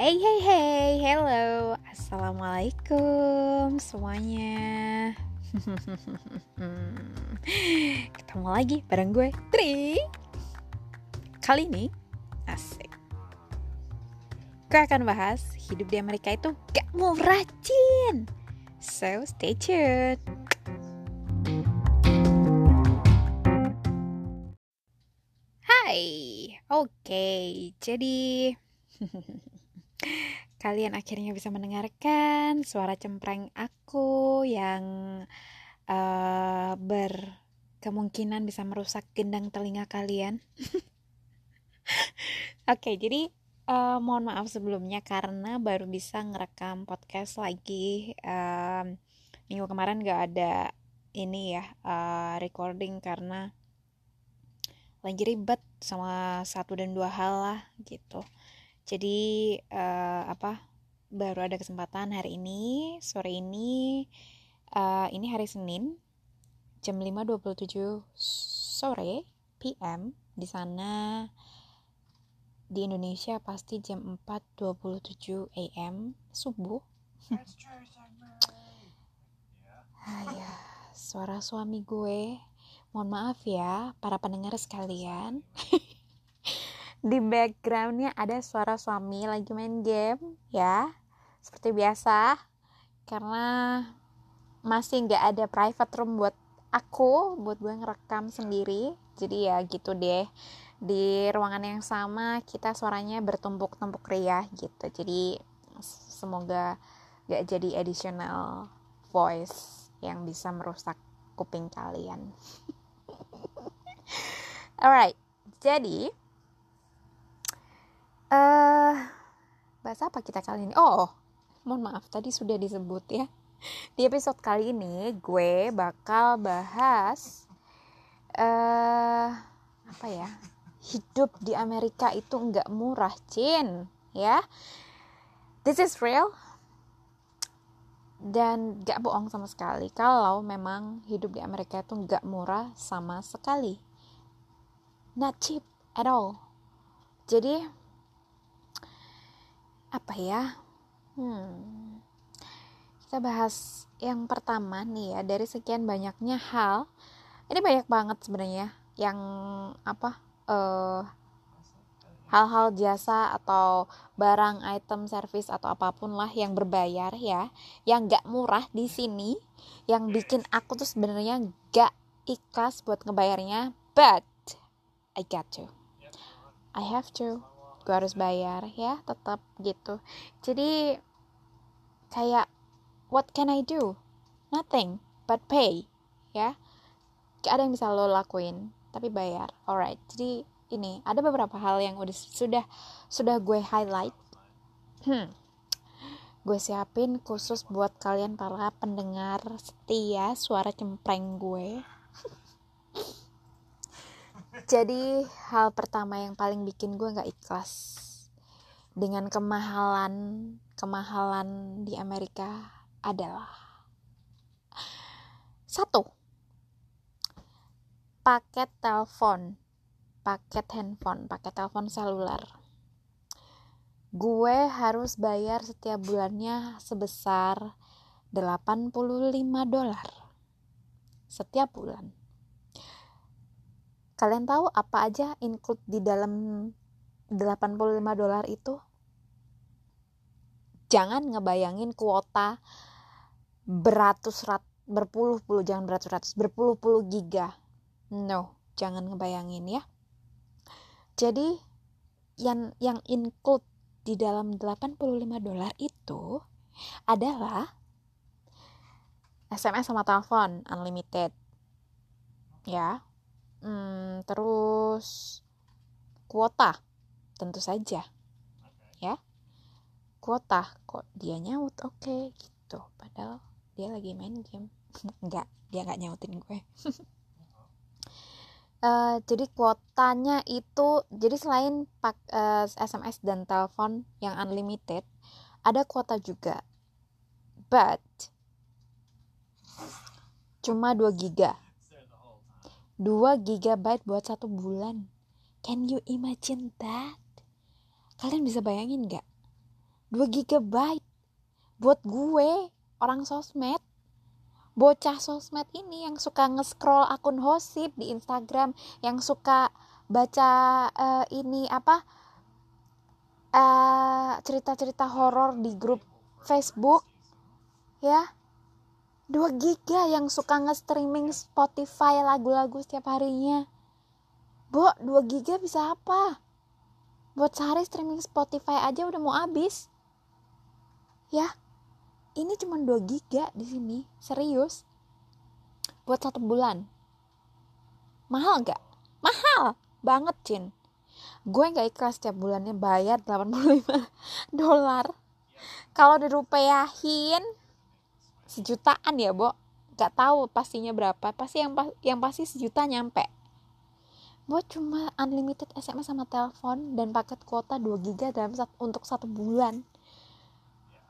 Hey hey hey, hello, assalamualaikum semuanya. Ketemu lagi bareng gue Tri. Kali ini asik. Gue akan bahas hidup di Amerika itu gak murah Cin. So stay tuned. Hai, oke, jadi kalian akhirnya bisa mendengarkan suara cempreng aku yang uh, berkemungkinan bisa merusak gendang telinga kalian. Oke, okay, jadi uh, mohon maaf sebelumnya karena baru bisa ngerekam podcast lagi. Um, minggu kemarin gak ada ini ya uh, recording karena lagi ribet sama satu dan dua hal lah gitu jadi uh, apa baru ada kesempatan hari ini sore ini uh, ini hari Senin jam 5.27 sore PM di sana di Indonesia pasti jam 4.27 AM subuh. Ah, ya, suara suami gue. Mohon maaf ya para pendengar sekalian di backgroundnya ada suara suami lagi main game ya. Seperti biasa karena masih nggak ada private room buat aku buat gue ngerekam sendiri. Jadi ya gitu deh. Di ruangan yang sama kita suaranya bertumpuk-tumpuk ria gitu. Jadi semoga gak jadi additional voice yang bisa merusak kuping kalian. Alright jadi uh, bahasa apa kita kali ini? Oh mohon maaf tadi sudah disebut ya. Di episode kali ini gue bakal bahas uh, apa ya? Hidup di Amerika itu nggak murah Cin ya. This is real. Dan gak bohong sama sekali kalau memang hidup di Amerika itu nggak murah sama sekali. Not cheap at all. Jadi apa ya? Hmm, kita bahas yang pertama nih ya dari sekian banyaknya hal ini banyak banget sebenarnya yang apa uh, hal-hal jasa atau barang item service atau apa pun lah yang berbayar ya yang gak murah di sini yang bikin aku tuh sebenarnya gak ikhlas buat ngebayarnya but I got to I have to gue harus bayar ya tetap gitu. Jadi kayak what can I do? Nothing but pay ya. Gak ada yang bisa lo lakuin tapi bayar. Alright jadi ini ada beberapa hal yang udah sudah sudah gue highlight. Hmm. Gue siapin khusus buat kalian para pendengar setia suara cempreng gue jadi hal pertama yang paling bikin gue nggak ikhlas dengan kemahalan kemahalan di Amerika adalah satu paket telepon paket handphone paket telepon seluler. Gue harus bayar setiap bulannya sebesar 85 dolar setiap bulan Kalian tahu apa aja include di dalam 85 dolar itu? Jangan ngebayangin kuota beratus rat berpuluh-puluh jangan beratus-ratus berpuluh-puluh giga. No, jangan ngebayangin ya. Jadi yang yang include di dalam 85 dolar itu adalah SMS sama telepon unlimited. Ya, hmm, terus kuota tentu saja. Ya. Kuota kok dia nyaut? Oke okay, gitu. Padahal dia lagi main game. Enggak dia nggak nyautin gue. Uh, jadi kuotanya itu jadi selain pak uh, eh, SMS dan telepon yang unlimited ada kuota juga. But cuma 2 giga 2 GB buat satu bulan. Can you imagine that? Kalian bisa bayangin gak? 2 GB buat gue orang sosmed bocah sosmed ini yang suka nge-scroll akun hosip di Instagram yang suka baca uh, ini apa uh, cerita-cerita horor di grup Facebook ya 2 giga yang suka nge-streaming Spotify lagu-lagu setiap harinya. Bo, 2 giga bisa apa? Buat sehari streaming Spotify aja udah mau habis. Ya, ini cuma 2 giga di sini. Serius. Buat satu bulan. Mahal nggak? Mahal banget Cin. Gue nggak ikhlas setiap bulannya bayar 85 dolar. Kalau dirupiahin sejutaan ya Bo. Nggak tahu pastinya berapa. Pasti yang yang pasti sejuta nyampe. Buat cuma unlimited SMS sama telepon dan paket kuota 2 giga dalam untuk satu bulan.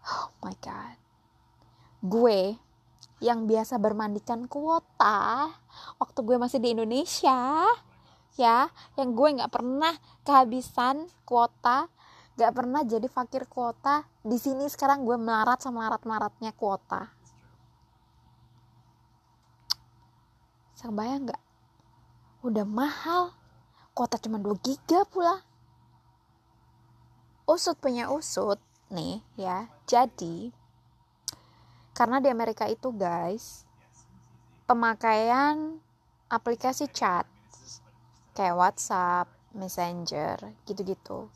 Oh my god. Gue yang biasa bermandikan kuota waktu gue masih di Indonesia ya yang gue nggak pernah kehabisan kuota nggak pernah jadi fakir kuota di sini sekarang gue melarat sama melarat melaratnya kuota bayang nggak udah mahal kuota cuma 2 giga pula usut punya usut nih ya jadi karena di Amerika itu guys pemakaian aplikasi chat kayak WhatsApp, Messenger, gitu-gitu.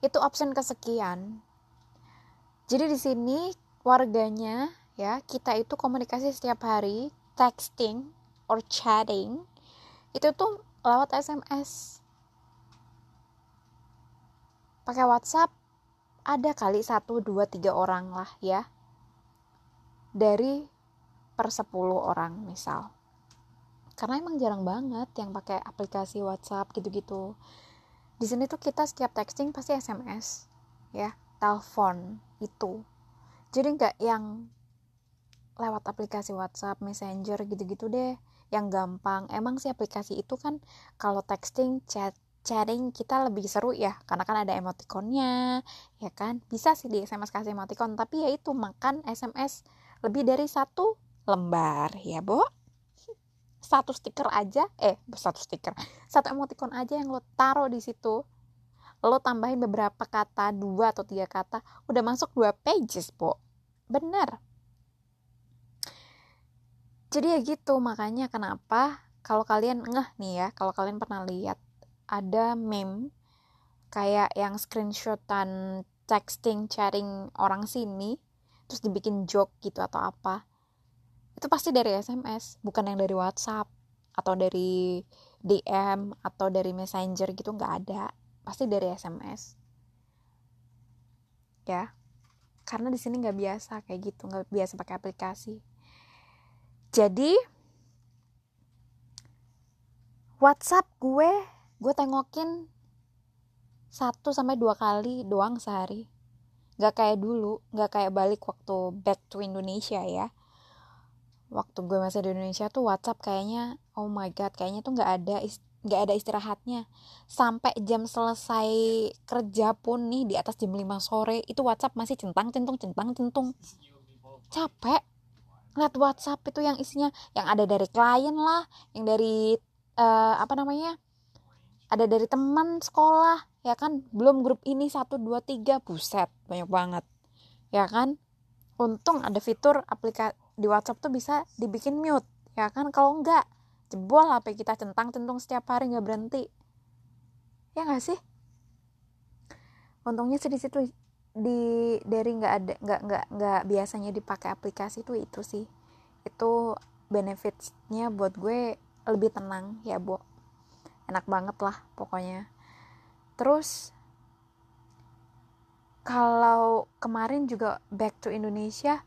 Itu option kesekian. Jadi di sini warganya ya, kita itu komunikasi setiap hari, texting or chatting itu tuh lewat SMS. Pakai WhatsApp ada kali satu dua tiga orang lah ya. Dari per 10 orang misal. Karena emang jarang banget yang pakai aplikasi WhatsApp gitu-gitu. Di sini tuh kita setiap texting pasti SMS ya telepon itu. Jadi nggak yang lewat aplikasi WhatsApp Messenger gitu-gitu deh yang gampang. Emang sih aplikasi itu kan kalau texting chat chatting kita lebih seru ya karena kan ada emoticonnya ya kan? Bisa sih di SMS kasih emoticon tapi ya itu makan SMS lebih dari satu lembar ya Bo. Satu stiker aja eh satu stiker satu emoticon aja yang lo taruh di situ. Lo tambahin beberapa kata dua atau tiga kata udah masuk dua pages Bo. Bener jadi ya gitu makanya kenapa kalau kalian ngeh nih ya kalau kalian pernah lihat ada meme kayak yang screenshotan texting chatting orang sini terus dibikin joke gitu atau apa itu pasti dari SMS bukan yang dari WhatsApp atau dari DM atau dari Messenger gitu nggak ada pasti dari SMS ya karena di sini nggak biasa kayak gitu nggak biasa pakai aplikasi jadi WhatsApp gue gue tengokin satu sampai dua kali doang sehari. Nggak kayak dulu nggak kayak balik waktu back to Indonesia ya. Waktu gue masih di Indonesia tuh WhatsApp kayaknya oh my god kayaknya tuh nggak ada nggak ada istirahatnya. Sampai jam selesai kerja pun nih di atas jam 5 sore itu WhatsApp masih centang centung centang centung. Capek ngeliat WhatsApp itu yang isinya yang ada dari klien lah yang dari uh, apa namanya ada dari teman sekolah ya kan? Belum grup ini satu dua tiga buset banyak banget. Ya kan? Untung ada fitur aplikasi di WhatsApp tuh bisa dibikin mute ya kan? Kalau enggak jebol HP kita centang centung setiap hari nggak berhenti. Ya nggak sih? Untungnya sih di situ di dari nggak ada nggak nggak nggak biasanya dipakai aplikasi tuh itu sih. Itu benefitsnya buat gue lebih tenang ya bu enak banget lah pokoknya. Terus kalau kemarin juga back to Indonesia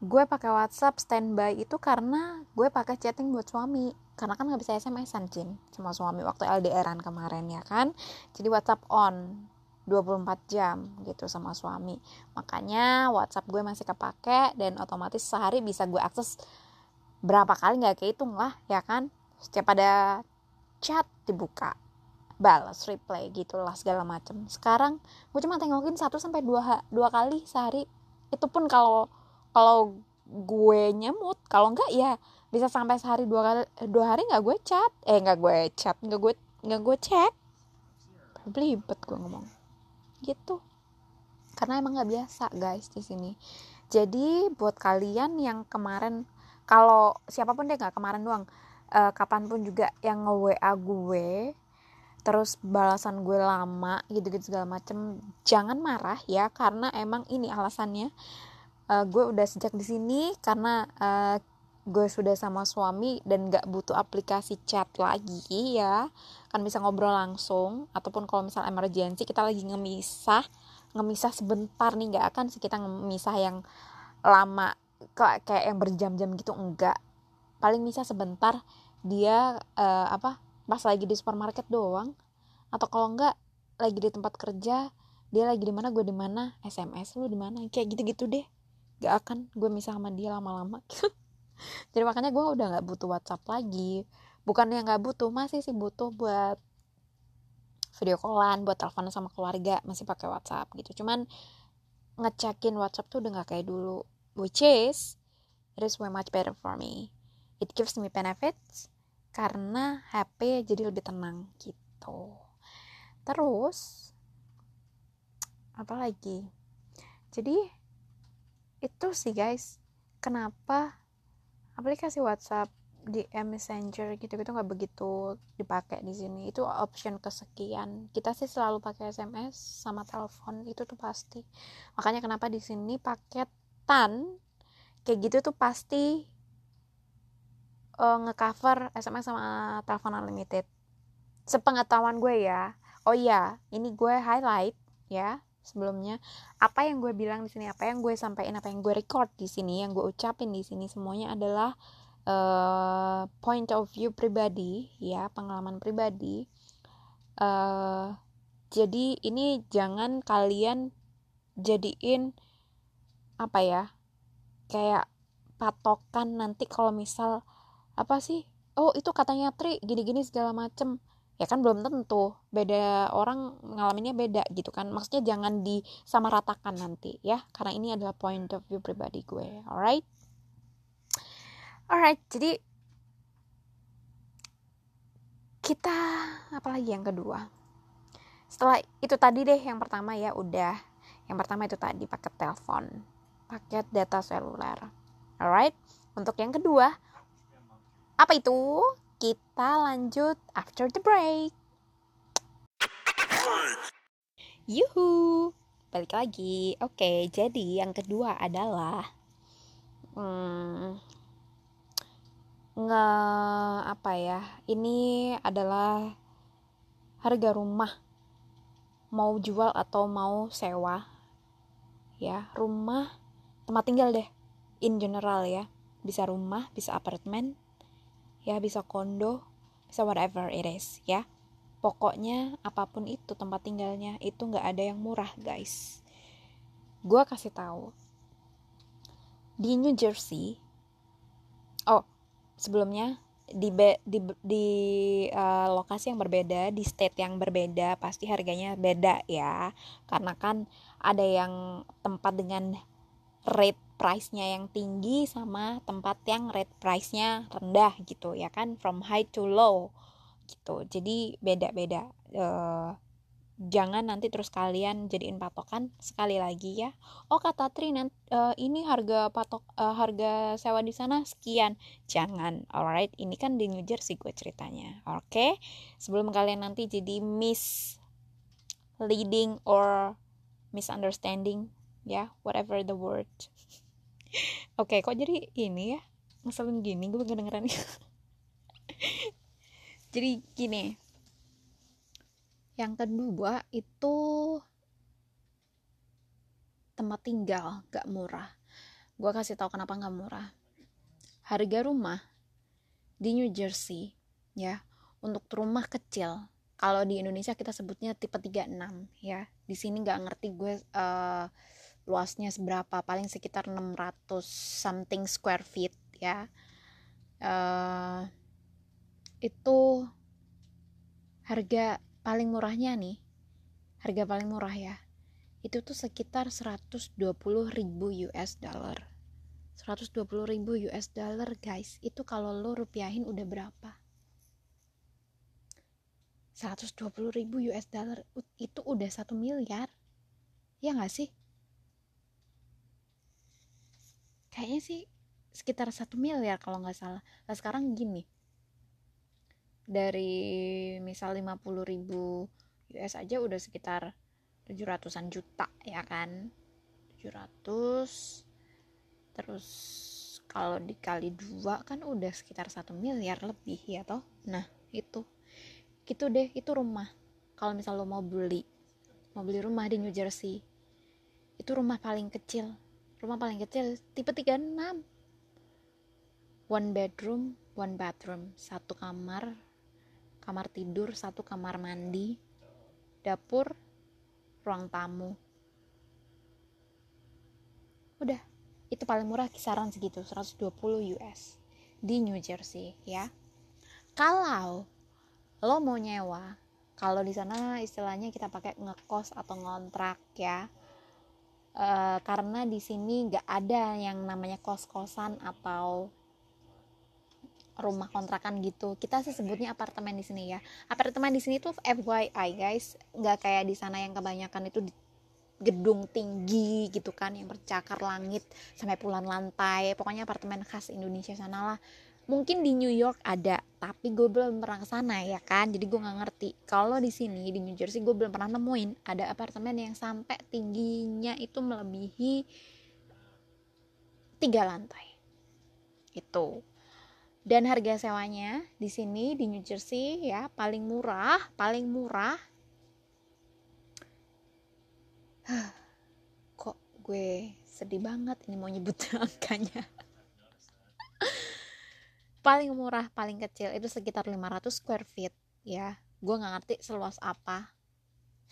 gue pakai WhatsApp standby itu karena gue pakai chatting buat suami. Karena kan nggak bisa SMS-an Jin sama suami waktu LDRan kemarin ya kan? Jadi WhatsApp on 24 jam gitu sama suami. Makanya WhatsApp gue masih kepake dan otomatis sehari bisa gue akses berapa kali nggak kehitung lah ya kan? Setiap ada chat dibuka balas replay gitu lah segala macem. Sekarang gue cuma tengokin satu sampai dua dua kali sehari. Itu pun kalau kalau gue nyemut kalau enggak ya bisa sampai sehari dua kali dua hari nggak gue chat. Eh nggak gue chat nggak gue nggak gue cek. Belibet gue ngomong gitu. Karena emang nggak biasa guys di sini. Jadi buat kalian yang kemarin kalau siapa pun deh nggak kemarin doang uh, kapan pun juga yang nge WA gue terus balasan gue lama gitu-gitu segala macem jangan marah ya karena emang ini alasannya. Uh, gue udah sejak di sini karena uh, gue sudah sama suami dan gak butuh aplikasi chat lagi ya kan bisa ngobrol langsung ataupun kalau misal emergency kita lagi ngemisah ngemisah sebentar nih gak akan sih kita ngemisah yang lama kayak kayak yang berjam-jam gitu enggak paling bisa sebentar dia uh, apa pas lagi di supermarket doang atau kalau enggak lagi di tempat kerja dia lagi di mana gue di mana sms lu di mana kayak gitu-gitu deh. Gak akan gue misah sama dia lama-lama. Jadi makanya gue udah nggak butuh WhatsApp lagi bukan yang nggak butuh masih sih butuh buat video callan buat telepon sama keluarga masih pakai WhatsApp gitu. Cuman ngecekin WhatsApp tuh udah nggak kayak dulu. Which is it is way much better for me. It gives me benefits karena HP jadi lebih tenang gitu. Terus apa lagi? Jadi itu sih guys kenapa aplikasi WhatsApp di Messenger gitu-gitu nggak begitu dipakai di sini. Itu option kesekian. Kita sih selalu pakai SMS sama telepon itu tuh pasti. Makanya kenapa di sini paketan kayak gitu tuh pasti uh, ngecover SMS sama telepon unlimited. Sepengetahuan gue ya. Oh iya ini gue highlight ya sebelumnya. Apa yang gue bilang di sini apa yang gue sampaikan apa yang gue record di sini yang gue ucapin di sini semuanya adalah uh, point of view pribadi ya pengalaman pribadi. Uh, jadi ini jangan kalian jadiin apa ya kayak patokan nanti kalau misal apa sih oh itu katanya tri gini-gini segala macem. Ya kan belum tentu beda orang ngalaminnya beda gitu kan. Maksudnya jangan disamaratakan nanti ya. Karena ini adalah point of view pribadi gue alright alright jadi kita apalagi yang kedua setelah itu tadi deh yang pertama ya udah yang pertama itu tadi paket telepon paket data seluler alright untuk yang kedua apa itu? Kita lanjut after the break. Yuhu, balik lagi. Oke, jadi yang kedua adalah hmm, nge apa ya? Ini adalah harga rumah. Mau jual atau mau sewa ya rumah tempat tinggal deh in general ya. Bisa rumah bisa apartemen ya bisa kondo bisa whatever it is ya. Pokoknya apa pun itu tempat tinggalnya itu nggak ada yang murah guys. Gue kasih tahu. Di New Jersey oh sebelumnya di be, di di uh, lokasi yang berbeda di state yang berbeda pasti harganya beda ya. Karena kan ada yang tempat dengan rate price-nya yang tinggi sama tempat yang rate price-nya rendah gitu ya kan from high to low gitu. Jadi beda-beda uh, jangan nanti terus kalian jadiin patokan sekali lagi ya. Oh kata Tri nanti, uh, ini harga patok uh, harga sewa di sana sekian. Jangan. Alright ini kan di New Jersey gue ceritanya. Oke? Okay? sebelum kalian nanti jadi miss leading or misunderstanding ya yeah, whatever the word. Oke okay, kok jadi ini ya? Ngeselin gini gue kedengeran. Jadi gini yang kedua itu tempat tinggal gak murah. Gue kasih tahu kenapa gak murah. Harga rumah di New Jersey ya untuk rumah kecil kalau di Indonesia kita sebutnya tipe 36 ya. Di sini nggak ngerti gue uh, luasnya seberapa paling sekitar 600 something square feet ya. Uh, itu harga paling murahnya nih harga paling murah ya itu tuh sekitar 120 ribu US dollar. 120 ribu US dollar guys itu kalau lo rupiahin udah berapa? 120 ribu US dollar itu udah satu miliar. Ya gak sih? Kayaknya sih sekitar satu miliar kalau nggak salah. Nah sekarang gini dari misal 50 ribu US aja udah sekitar 700-an juta ya kan? 700 terus kalau dikali dua kan udah sekitar satu miliar lebih ya toh? Nah itu. Gitu deh itu rumah. Kalau misal lo mau beli mau beli rumah di New Jersey itu rumah paling kecil. Rumah paling kecil tipe 36 one bedroom one bathroom satu kamar kamar tidur satu kamar mandi dapur ruang tamu. Udah itu paling murah kisaran segitu 120 US di New Jersey ya. Kalau lo mau nyewa kalau di sana istilahnya kita pakai ngekos atau ngontrak ya. E, karena di sini nggak ada yang namanya kos-kosan atau rumah kontrakan gitu. Kita sih sebutnya apartemen di sini ya. Apartemen di sini tuh FYI guys. Nggak kayak di sana yang kebanyakan itu di gedung tinggi gitu kan yang bercakar langit sampai puluhan lantai. Pokoknya apartemen khas Indonesia sana lah. Mungkin di New York ada tapi gue belum pernah ke sana ya kan? Jadi gue nggak ngerti. Kalau di sini di New Jersey gue belum pernah nemuin ada apartemen yang sampai tingginya itu melebihi tiga lantai. Itu dan harga sewanya di sini di New Jersey ya paling murah paling murah. Kok gue sedih banget ini mau nyebut angkanya paling murah paling kecil itu sekitar 500 square feet ya. Gue nggak ngerti seluas apa.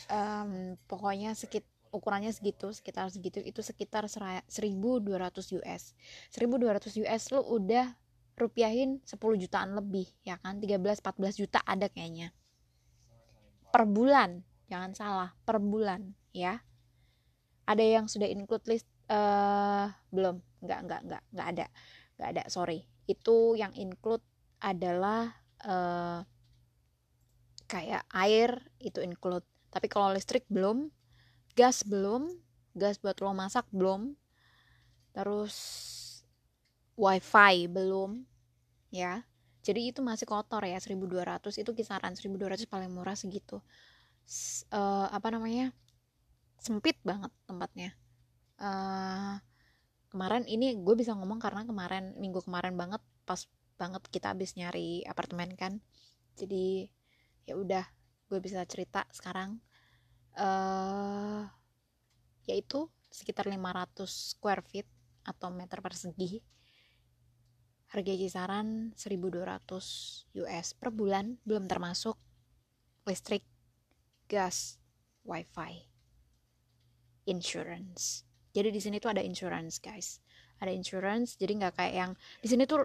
Um, pokoknya sekit ukurannya segitu sekitar segitu itu sekitar 1200 US 1200 US lo udah rupiahin 10 jutaan lebih ya kan? 13-14 juta ada kayaknya. Per bulan jangan salah per bulan ya. Ada yang sudah include list uh, belum? Nggak nggak nggak nggak ada. Nggak ada sorry. Itu yang include adalah uh, kayak air itu include. Tapi kalau listrik belum gas belum gas buat lo masak belum. Terus wifi belum. Ya. Jadi itu masih kotor ya 1200 itu kisaran 1200 paling murah segitu. S uh, apa namanya? Sempit banget tempatnya. Uh, kemarin ini gue bisa ngomong karena kemarin minggu kemarin banget pas banget kita habis nyari apartemen kan. Jadi ya udah gue bisa cerita sekarang. Uh, yaitu sekitar 500 square feet atau meter persegi harga kisaran 1200 US per bulan belum termasuk listrik, gas, wifi, insurance. Jadi di sini tuh ada insurance guys, ada insurance. Jadi nggak kayak yang di sini tuh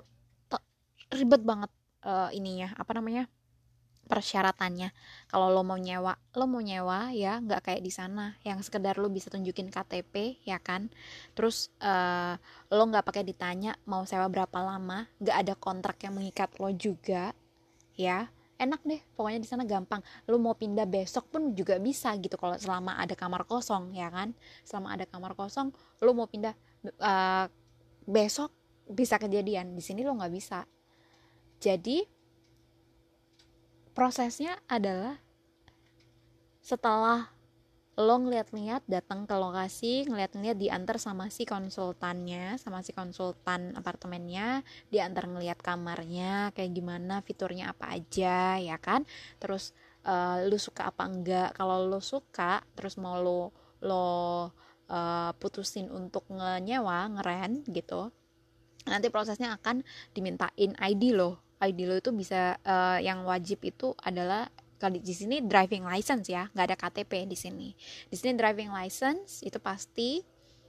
ribet banget uh, ininya apa namanya persyaratannya. Kalau lo mau nyewa lo mau nyewa ya nggak kayak di sana. Yang sekedar lo bisa tunjukin KTP ya kan? Terus uh, lo nggak pakai ditanya mau sewa berapa lama nggak ada kontrak yang mengikat lo juga ya. Enak deh pokoknya di sana gampang. Lo mau pindah besok pun juga bisa gitu kalau selama ada kamar kosong ya kan? Selama ada kamar kosong lo mau pindah uh, besok bisa kejadian. Di sini lo nggak bisa. Jadi prosesnya adalah setelah lo ngeliat-liat datang ke lokasi ngeliat-ngeliat diantar sama si konsultannya sama si konsultan apartemennya diantar ngeliat kamarnya kayak gimana fiturnya apa aja ya kan? Terus uh, lu suka apa enggak? Kalau lo suka terus mau lo lo uh, putusin untuk nyewa ngeren gitu nanti prosesnya akan dimintain ID lo ID lo itu bisa uh, yang wajib itu adalah kalau di sini driving license ya nggak ada KTP di sini. Di sini driving license itu pasti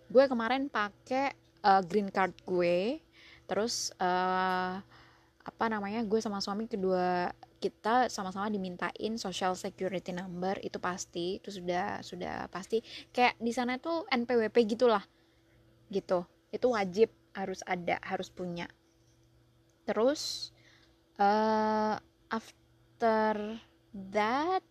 gue kemarin pakai uh, green card gue terus uh, apa namanya gue sama suami kedua kita sama-sama dimintain social security number itu pasti itu sudah sudah pasti. Kayak di sana tuh NPWP gitulah gitu. Itu wajib harus ada harus punya. Terus uh, after that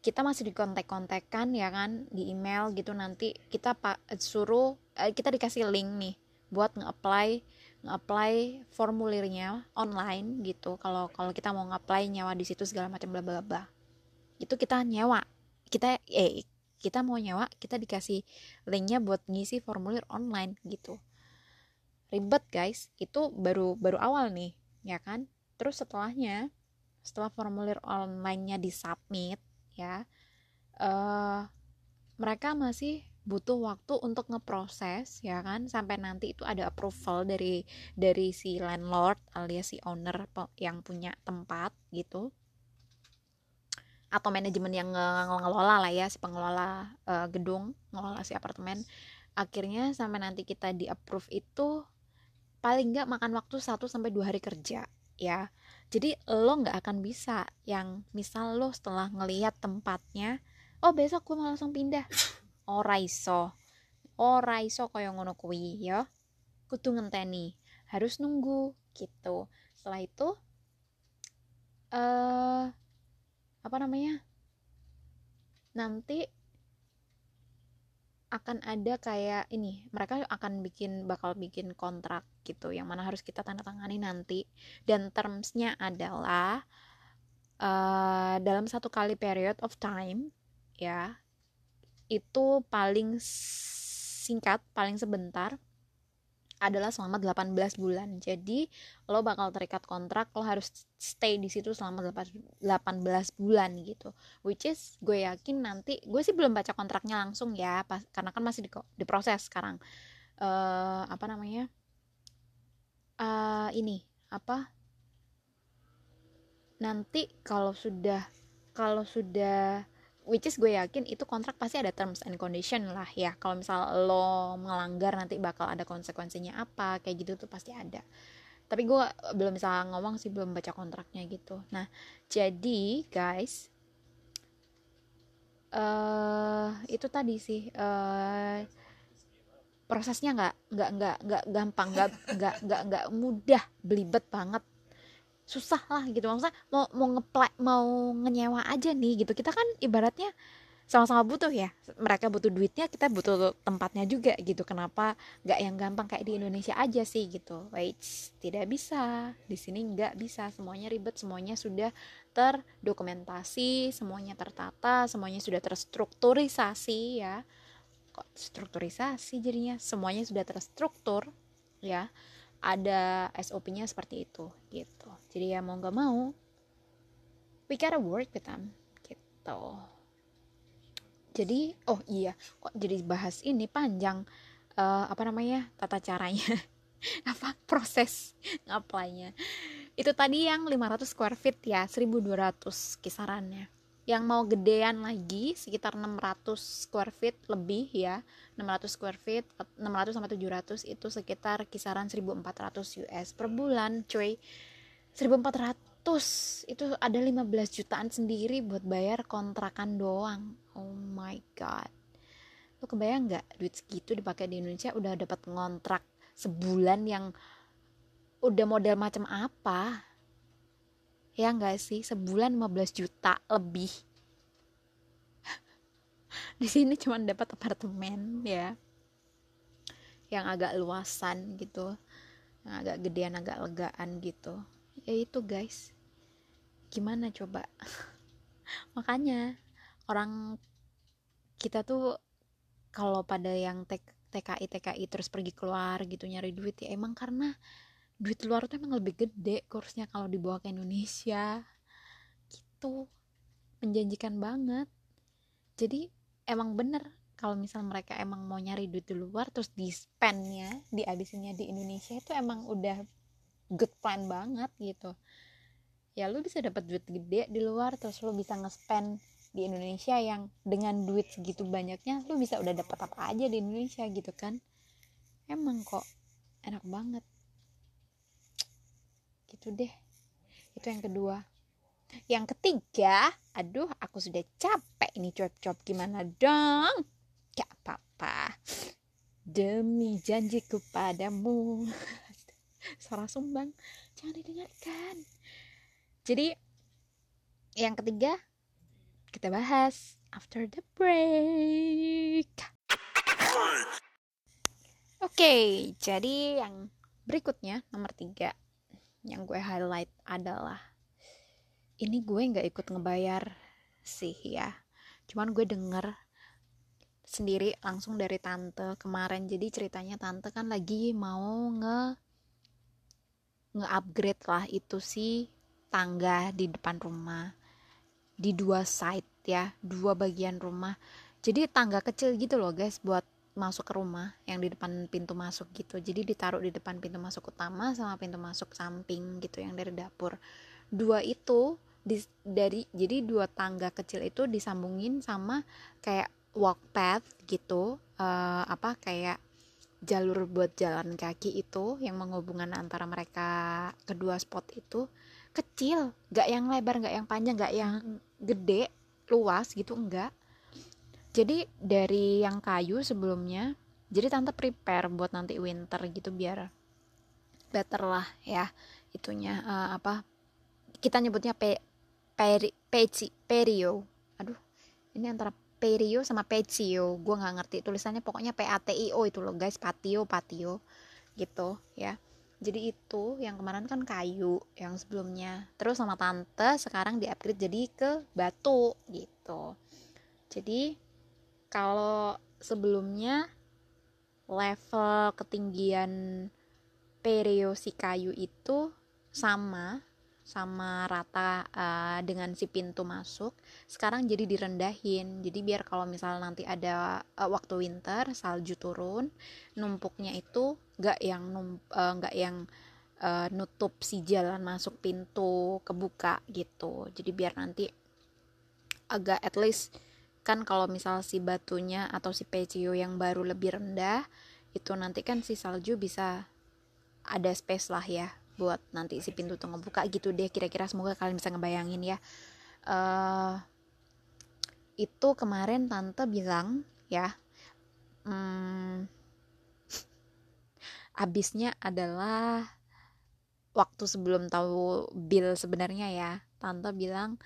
kita masih di kontak-kontakan ya kan di email gitu. Nanti kita pak suruh uh, kita dikasih link nih buat nge-apply nge-apply formulirnya online gitu. Kalau kalau kita mau nge-apply nyawa di situ segala macam bla bla bla. Itu kita nyewa. Kita eh kita mau nyewa kita dikasih linknya buat ngisi formulir online gitu. Ribet guys. Itu baru baru awal nih ya kan? Terus setelahnya setelah formulir online-nya disubmit ya uh, mereka masih butuh waktu untuk ngeproses ya kan? Sampai nanti itu ada approval dari dari si landlord alias si owner yang punya tempat gitu. Atau manajemen yang ngelola lah ya si pengelola uh, gedung ngelola si apartemen. Akhirnya sampai nanti kita di approve itu paling nggak makan waktu 1 sampai dua hari kerja ya. Jadi lo nggak akan bisa yang misal lo setelah ngelihat tempatnya oh besok gue mau langsung pindah. Ora iso. Ora iso kaya ngono kuwi ya. Kudu ngenteni. Harus nunggu gitu. Setelah itu eh uh, apa namanya? Nanti akan ada kayak ini mereka akan bikin bakal bikin kontrak gitu yang mana harus kita tanda tangani nanti. Dan termsnya adalah uh, dalam satu kali period of time ya itu paling singkat paling sebentar adalah selama 18 bulan. Jadi lo bakal terikat kontrak, lo harus stay di situ selama 18 bulan gitu. Which is gue yakin nanti gue sih belum baca kontraknya langsung ya, pas, karena kan masih di, diproses sekarang. Uh, apa namanya? Uh, ini apa? Nanti kalau sudah kalau sudah which is gue yakin itu kontrak pasti ada terms and condition lah ya. Kalau misal lo melanggar nanti bakal ada konsekuensinya apa kayak gitu tuh pasti ada. Tapi gue belum bisa ngomong sih belum baca kontraknya gitu. Nah jadi guys uh, itu tadi sih uh, prosesnya nggak nggak nggak nggak gampang nggak nggak nggak nggak mudah belibet banget susah lah gitu. Maksudnya mau mau ngeplay mau ngenyewa aja nih gitu. Kita kan ibaratnya sama-sama butuh ya. Mereka butuh duitnya kita butuh tempatnya juga gitu. Kenapa nggak yang gampang kayak di Indonesia aja sih gitu? Wait tidak bisa. Di sini nggak bisa. Semuanya ribet semuanya sudah terdokumentasi semuanya tertata semuanya sudah terstrukturisasi ya. Kok strukturisasi jadinya? Semuanya sudah terstruktur ya ada SOP-nya seperti itu gitu. Jadi ya mau nggak mau we gotta work with them gitu. Jadi oh iya kok jadi bahas ini panjang uh, apa namanya tata caranya. Apa proses ngaplainya. Itu tadi yang 500 square feet ya 1200 kisarannya yang mau gedean lagi sekitar 600 square feet lebih ya. 600 square feet 600 sampai 700 itu sekitar kisaran 1400 US per bulan cuy. 1400 itu ada 15 jutaan sendiri buat bayar kontrakan doang. Oh my god. Lu kebayang nggak? Duit segitu dipakai di Indonesia udah dapat ngontrak sebulan yang udah model macam apa ya enggak sih sebulan 15 juta lebih. Di sini cuma dapat apartemen ya. Yang agak luasan gitu yang agak gedean agak legaan gitu. Ya itu guys. Gimana coba? Makanya orang kita tuh kalau pada yang TKI TKI terus pergi keluar gitu nyari duit ya emang karena duit luar tuh emang lebih gede kursnya kalau dibawa ke Indonesia. Gitu. Menjanjikan banget. Jadi emang bener kalau misal mereka emang mau nyari duit di luar terus di spendnya dihabisinnya di Indonesia itu emang udah good plan banget gitu. Ya lu bisa dapat duit gede di luar terus lu bisa nge-spend di Indonesia yang dengan duit segitu banyaknya lu bisa udah dapat apa aja di Indonesia gitu kan. Emang kok enak banget gitu itu deh. Itu yang kedua. Yang ketiga aduh aku sudah capek ini cuap-cuap. Gimana dong? Gak apa-apa. Demi janjiku padamu suara sumbang. Jangan didengarkan. Jadi yang ketiga kita bahas after the break. Oke jadi yang berikutnya nomor tiga yang gue highlight adalah ini gue nggak ikut ngebayar sih ya. Cuman gue denger sendiri langsung dari tante kemarin. Jadi ceritanya tante kan lagi mau nge nge-upgrade lah itu sih tangga di depan rumah. Di dua side ya dua bagian rumah. Jadi tangga kecil gitu loh guys buat masuk ke rumah yang di depan pintu masuk gitu. Jadi ditaruh di depan pintu masuk utama sama pintu masuk samping gitu yang dari dapur. Dua itu di, dari jadi dua tangga kecil itu disambungin sama kayak walk path gitu uh, apa kayak jalur buat jalan kaki itu yang menghubungkan antara mereka kedua spot itu. Kecil gak yang lebar gak yang panjang gak yang gede luas gitu enggak jadi dari yang kayu sebelumnya jadi tante prepare buat nanti winter gitu biar better lah ya itunya uh, apa kita nyebutnya pe, peri, peci perio. Aduh ini antara perio sama pecio gue nggak ngerti tulisannya pokoknya p a t i o itu loh guys patio patio gitu ya. Jadi itu yang kemarin kan kayu yang sebelumnya terus sama tante sekarang di upgrade jadi ke batu gitu. Jadi kalau sebelumnya level ketinggian pereo si kayu itu sama sama rata uh, dengan si pintu masuk sekarang jadi direndahin. Jadi biar kalau misal nanti ada uh, waktu winter salju turun numpuknya itu gak yang num uh, gak yang uh, nutup si jalan masuk pintu kebuka gitu. Jadi biar nanti agak at least kan kalau misal si batunya atau si pecio yang baru lebih rendah itu nanti kan si salju bisa ada space lah ya buat nanti si pintu tuh ngebuka gitu deh kira-kira. Semoga kalian bisa ngebayangin ya. Uh, itu kemarin tante bilang ya hmm, abisnya adalah waktu sebelum tahu bill sebenarnya ya. Tante bilang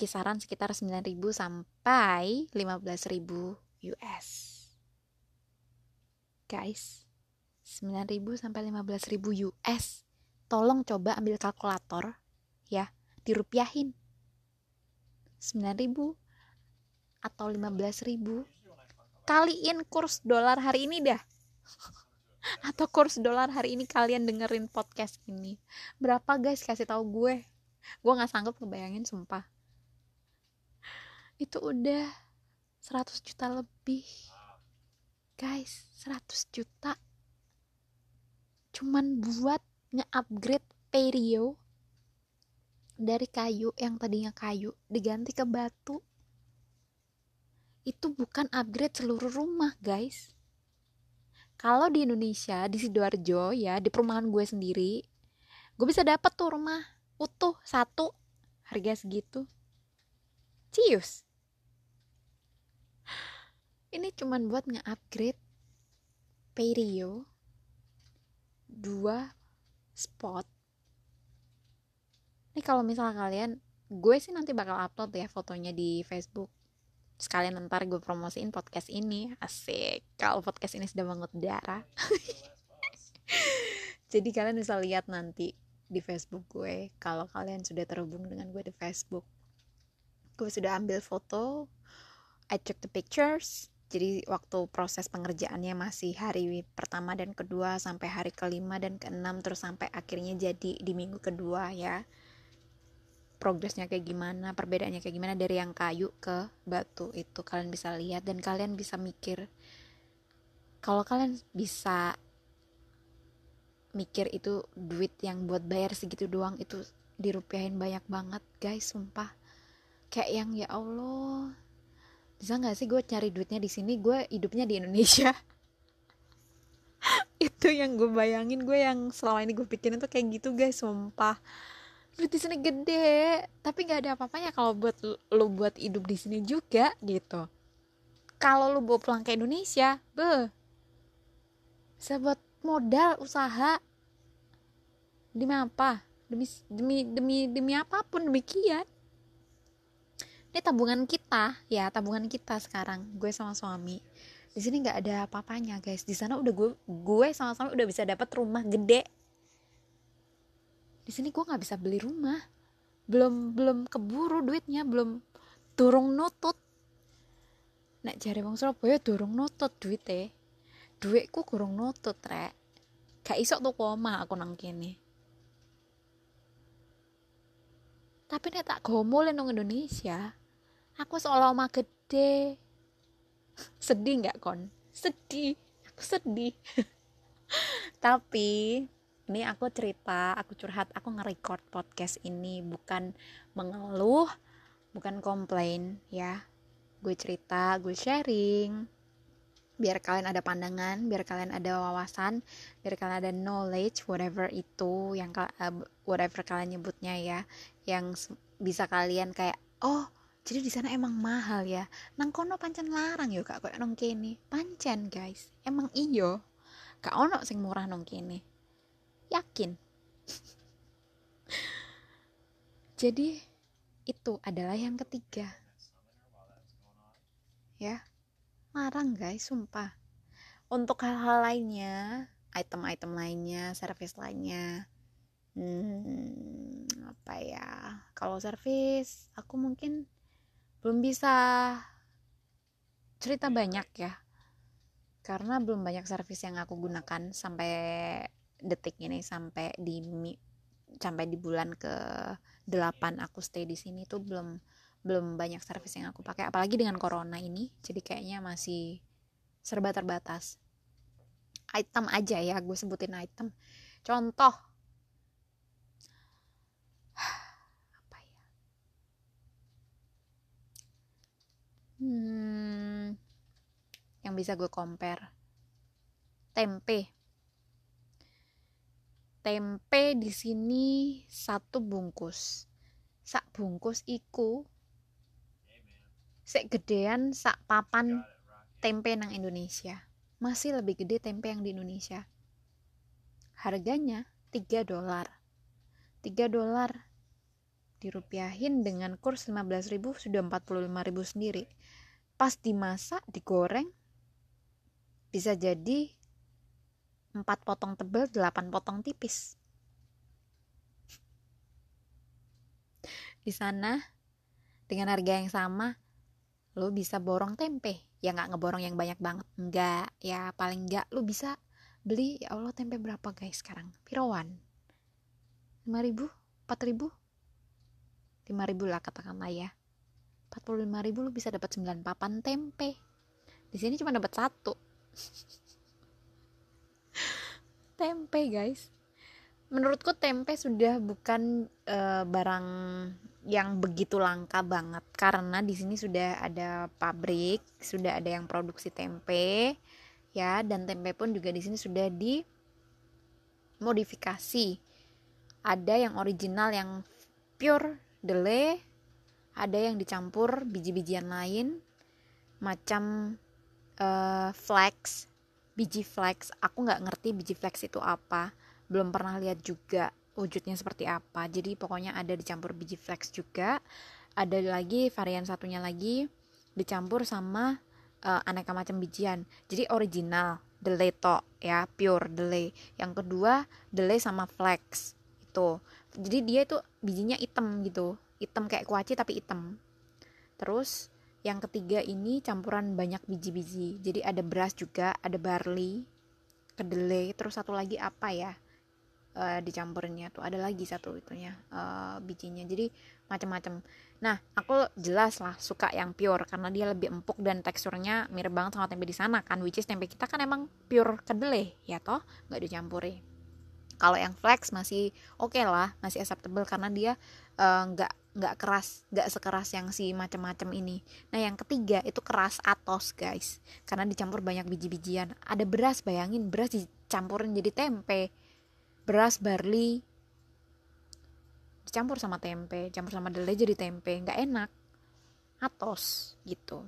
kisaran sekitar 9.000 sampai 15.000 US guys 9.000 sampai 15.000 US tolong coba ambil kalkulator ya dirupiahin. 9000 atau 15000 kaliin kurs dolar hari ini dah. Atau kurs dolar hari ini kalian dengerin podcast ini. Berapa guys? Kasih tahu gue. Gue nggak sanggup ngebayangin sumpah itu udah 100 juta lebih. Guys 100 juta. Cuman buat nge-upgrade perio dari kayu yang tadinya kayu diganti ke batu. Itu bukan upgrade seluruh rumah guys. Kalau di Indonesia di sidoarjo ya di perumahan gue sendiri gue bisa dapet tuh rumah utuh satu harga segitu. Cius ini cuman buat nge-upgrade perio dua spot. Ini kalau misalnya kalian gue sih nanti bakal upload ya fotonya di Facebook. Sekalian ntar gue promosiin podcast ini. Asik. Kalau podcast ini sudah mengudara jadi kalian bisa lihat nanti di Facebook gue kalau kalian sudah terhubung dengan gue di Facebook. Gue sudah ambil foto. I took the pictures jadi waktu proses pengerjaannya masih hari pertama dan kedua sampai hari kelima dan keenam terus sampai akhirnya jadi di minggu kedua ya. Progresnya kayak gimana perbedaannya kayak gimana dari yang kayu ke batu itu kalian bisa lihat dan kalian bisa mikir. Kalau kalian bisa mikir itu duit yang buat bayar segitu doang itu dirupiahin banyak banget guys sumpah. Kayak yang ya Allah bisa nggak sih gue cari duitnya di sini? Gue hidupnya di Indonesia. Itu yang gue bayangin. Gue yang selama ini gue pikirin tuh kayak gitu guys. Sumpah. Duit di sini gede. Tapi nggak ada apa-apanya kalau buat lo buat hidup di sini juga gitu. Kalau lo bawa pulang ke Indonesia be bisa modal usaha. Demi apa? Demi demi demi demi apa pun demikian ini tabungan kita ya tabungan kita sekarang gue sama suami. Di sini nggak ada apa-apanya guys. Di sana udah gue gue sama suami udah bisa dapat rumah gede. Di sini gue nggak bisa beli rumah. Belum belum keburu duitnya belum turung nutut. Nek jari bang Surabaya durung nutut duit eh duitku kurang nutut rek. Gak iso tuh koma aku nang tapi nek tak gomolin nang Indonesia aku seolah omah gede. Sedih nggak kon? Sedih. Aku sedih. Tapi ini aku cerita aku curhat aku nge-record podcast ini bukan mengeluh bukan komplain ya. Gue cerita gue sharing. Biar kalian ada pandangan biar kalian ada wawasan biar kalian ada knowledge whatever itu yang uh, whatever kalian nyebutnya ya. Yang bisa kalian kayak oh jadi di sana emang mahal ya. Nang kono pancen larang yo kak kok nong kene. Pancen guys. Emang iyo. Kak ono sing murah nong kene. Yakin? Jadi itu adalah yang ketiga. Ya. Larang guys sumpah. Untuk hal-hal lainnya item-item lainnya service lainnya hmm, apa ya? Kalau service aku mungkin belum bisa cerita banyak ya. Karena belum banyak servis yang aku gunakan sampai detik ini sampai di sampai di bulan ke 8 aku stay di sini tuh belum belum banyak servis yang aku pakai. Apalagi dengan corona ini jadi kayaknya masih serba terbatas. Item aja ya gue sebutin item. Contoh hmm, yang bisa gue compare. Tempe. Tempe di sini satu bungkus. Sak bungkus iku sek gedean sak papan tempe nang Indonesia. Masih lebih gede tempe yang di Indonesia. Harganya 3 dolar. 3 dolar dirupiahin dengan kurs 15.000 sudah 45.000 sendiri. Pas dimasak digoreng bisa jadi 4 potong tebal 8 potong tipis. Di sana dengan harga yang sama lo bisa borong tempe. Ya nggak ngeborong yang banyak banget. Enggak ya paling enggak lo bisa beli ya Allah tempe berapa guys sekarang? Pirawan. 5000 4000 5000 lah katakanlah ya. 45 ribu lu bisa dapat 9 papan tempe. Di sini cuma dapat satu. Tempe guys. Menurutku tempe sudah bukan uh, barang yang begitu langka banget. Karena di sini sudah ada pabrik sudah ada yang produksi tempe ya. Dan tempe pun juga di sini sudah dimodifikasi. Ada yang original yang pure dele ada yang dicampur biji-bijian lain macam uh, flax biji flax. Aku nggak ngerti biji flax itu apa. Belum pernah lihat juga wujudnya seperti apa. Jadi pokoknya ada dicampur biji flax juga. Ada lagi varian satunya lagi dicampur sama uh, aneka macam bijian. Jadi original delay to ya pure delay yang kedua delay sama flax itu jadi dia itu bijinya hitam gitu. Hitam kayak kuaci tapi hitam. Terus yang ketiga ini campuran banyak biji-biji. Jadi ada beras juga ada barley kedelai. Terus satu lagi apa ya uh, dicampurinnya tuh? Ada lagi satu itunya uh, bijinya. Jadi macam-macam. Nah aku jelas lah suka yang pure karena dia lebih empuk dan teksturnya mirip banget sama tempe di sana kan which is tempe kita kan emang pure kedelai ya toh? Nggak dicampuri kalau yang flex masih oke okay lah masih acceptable karena dia eh, nggak uh, nggak keras nggak sekeras yang si macam-macam ini. Nah yang ketiga itu keras atos guys. Karena dicampur banyak biji-bijian. Ada beras bayangin beras campurin jadi tempe. Beras barley dicampur sama tempe campur sama delai jadi tempe. Nggak enak. Atos gitu.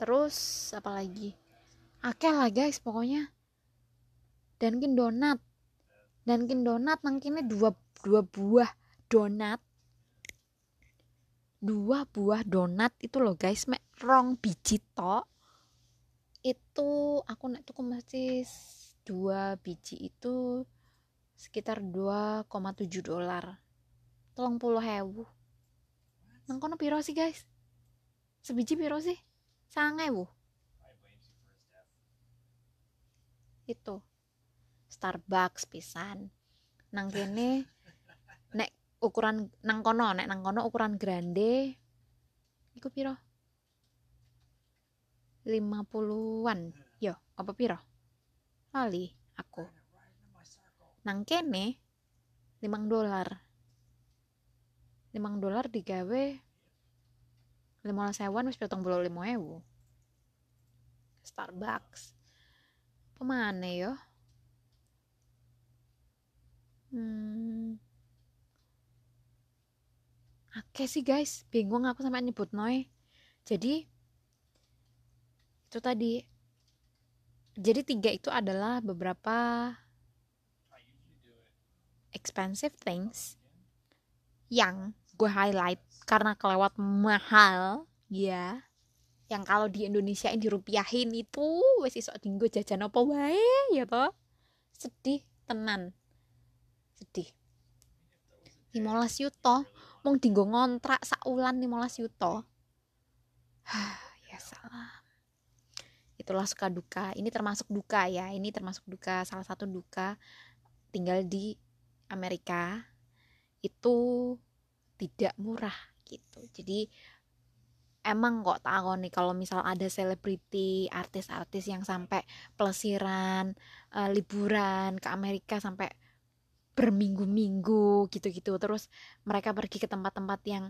Terus apa lagi? Akeh lah guys pokoknya Dunkin donat. Dunkin donat nangkinnya dua dua buah donat. Dua buah donat itu loh guys. Mek rong biji tok. Itu aku nek tuku masih dua biji itu sekitar 2,7 dolar. Tolong puluh hewu nang kono piro sih guys? Sebiji piro sih? Sangat bu itu Starbucks pisan. Nang kene nek ukuran nang kono nek nang kono ukuran grande iku piro? 50-an yo apa piro? Kali aku. Nang kene 5 dolar. 5 dolar digawe 15 sewan wis petong bulu ewu. Starbucks. Pemane yo hmm. Oke sih guys. Bingung aku sampai nyebut noy jadi itu tadi. Jadi tiga itu adalah beberapa expensive things yang gue highlight karena kelewat mahal. Ya yang kalau di Indonesia ini dirupiahin itu wes iso dinggo jajan apa wae ya toh? Sedih tenan sedih. 15 yuto. Mung dinggo ngontrak saulan 15 yuto. Ya salah. Itulah suka duka. Ini termasuk duka ya. Ini termasuk duka. Salah satu duka. Tinggal di Amerika. Itu tidak murah gitu. Jadi emang kok tahu nih kalau misal ada selebriti artis-artis yang sampai pelesiran uh, liburan ke Amerika sampai berminggu-minggu gitu-gitu. Terus mereka pergi ke tempat-tempat yang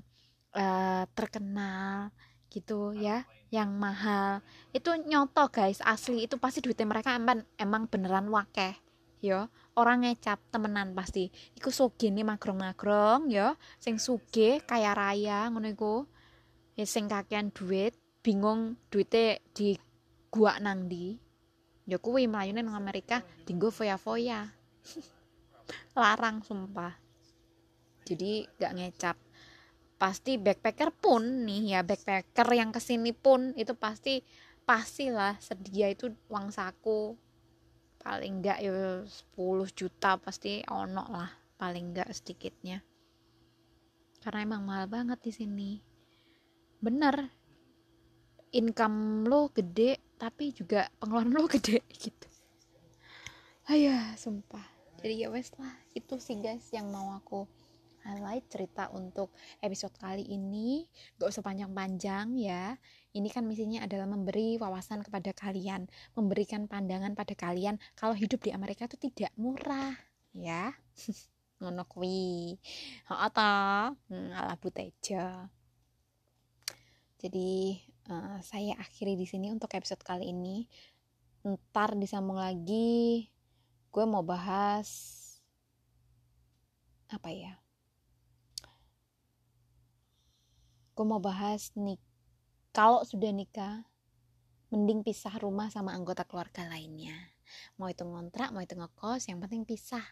uh, terkenal gitu ya yang mahal. Itu nyoto guys asli. Itu pasti duitnya mereka emang emang beneran wakeh yo. Orang ngecap temenan pasti. Iku nih magrong-magrong yo. Sing suge kaya raya ngono iku. Ya sing kakean duit bingung duitnya di gua nang di ya kuwi mlayune nang Amerika dinggo foya-foya larang sumpah. Jadi gak ngecap. Pasti backpacker pun nih ya backpacker yang ke sini pun itu pasti pastilah sedia itu uang saku. Paling enggak ya 10 juta pasti ono lah paling enggak sedikitnya. Karena emang mahal banget di sini. Bener income lo gede tapi juga pengeluaran lo gede gitu. Ayah sumpah jadi ya wes lah itu sih guys yang mau aku highlight cerita untuk episode kali ini. Gak usah panjang-panjang ya. Ini kan misinya adalah memberi wawasan kepada kalian memberikan pandangan pada kalian kalau hidup di Amerika itu tidak murah ya. Ngono ta? Hmm, ala buteja jadi uh, saya akhiri di sini untuk episode kali ini. Ntar disambung lagi gue mau bahas apa ya? Gue mau bahas nih kalau sudah nikah mending pisah rumah sama anggota keluarga lainnya. Mau itu ngontrak mau itu ngekos yang penting pisah.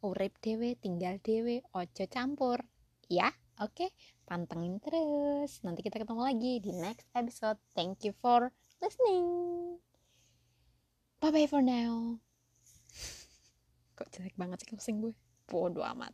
Urip dewe tinggal dewe ojo campur. Ya oke okay? pantengin terus. Nanti kita ketemu lagi di next episode. Thank you for listening. Bye bye for now kok jelek banget sih closing gue? Bodoh amat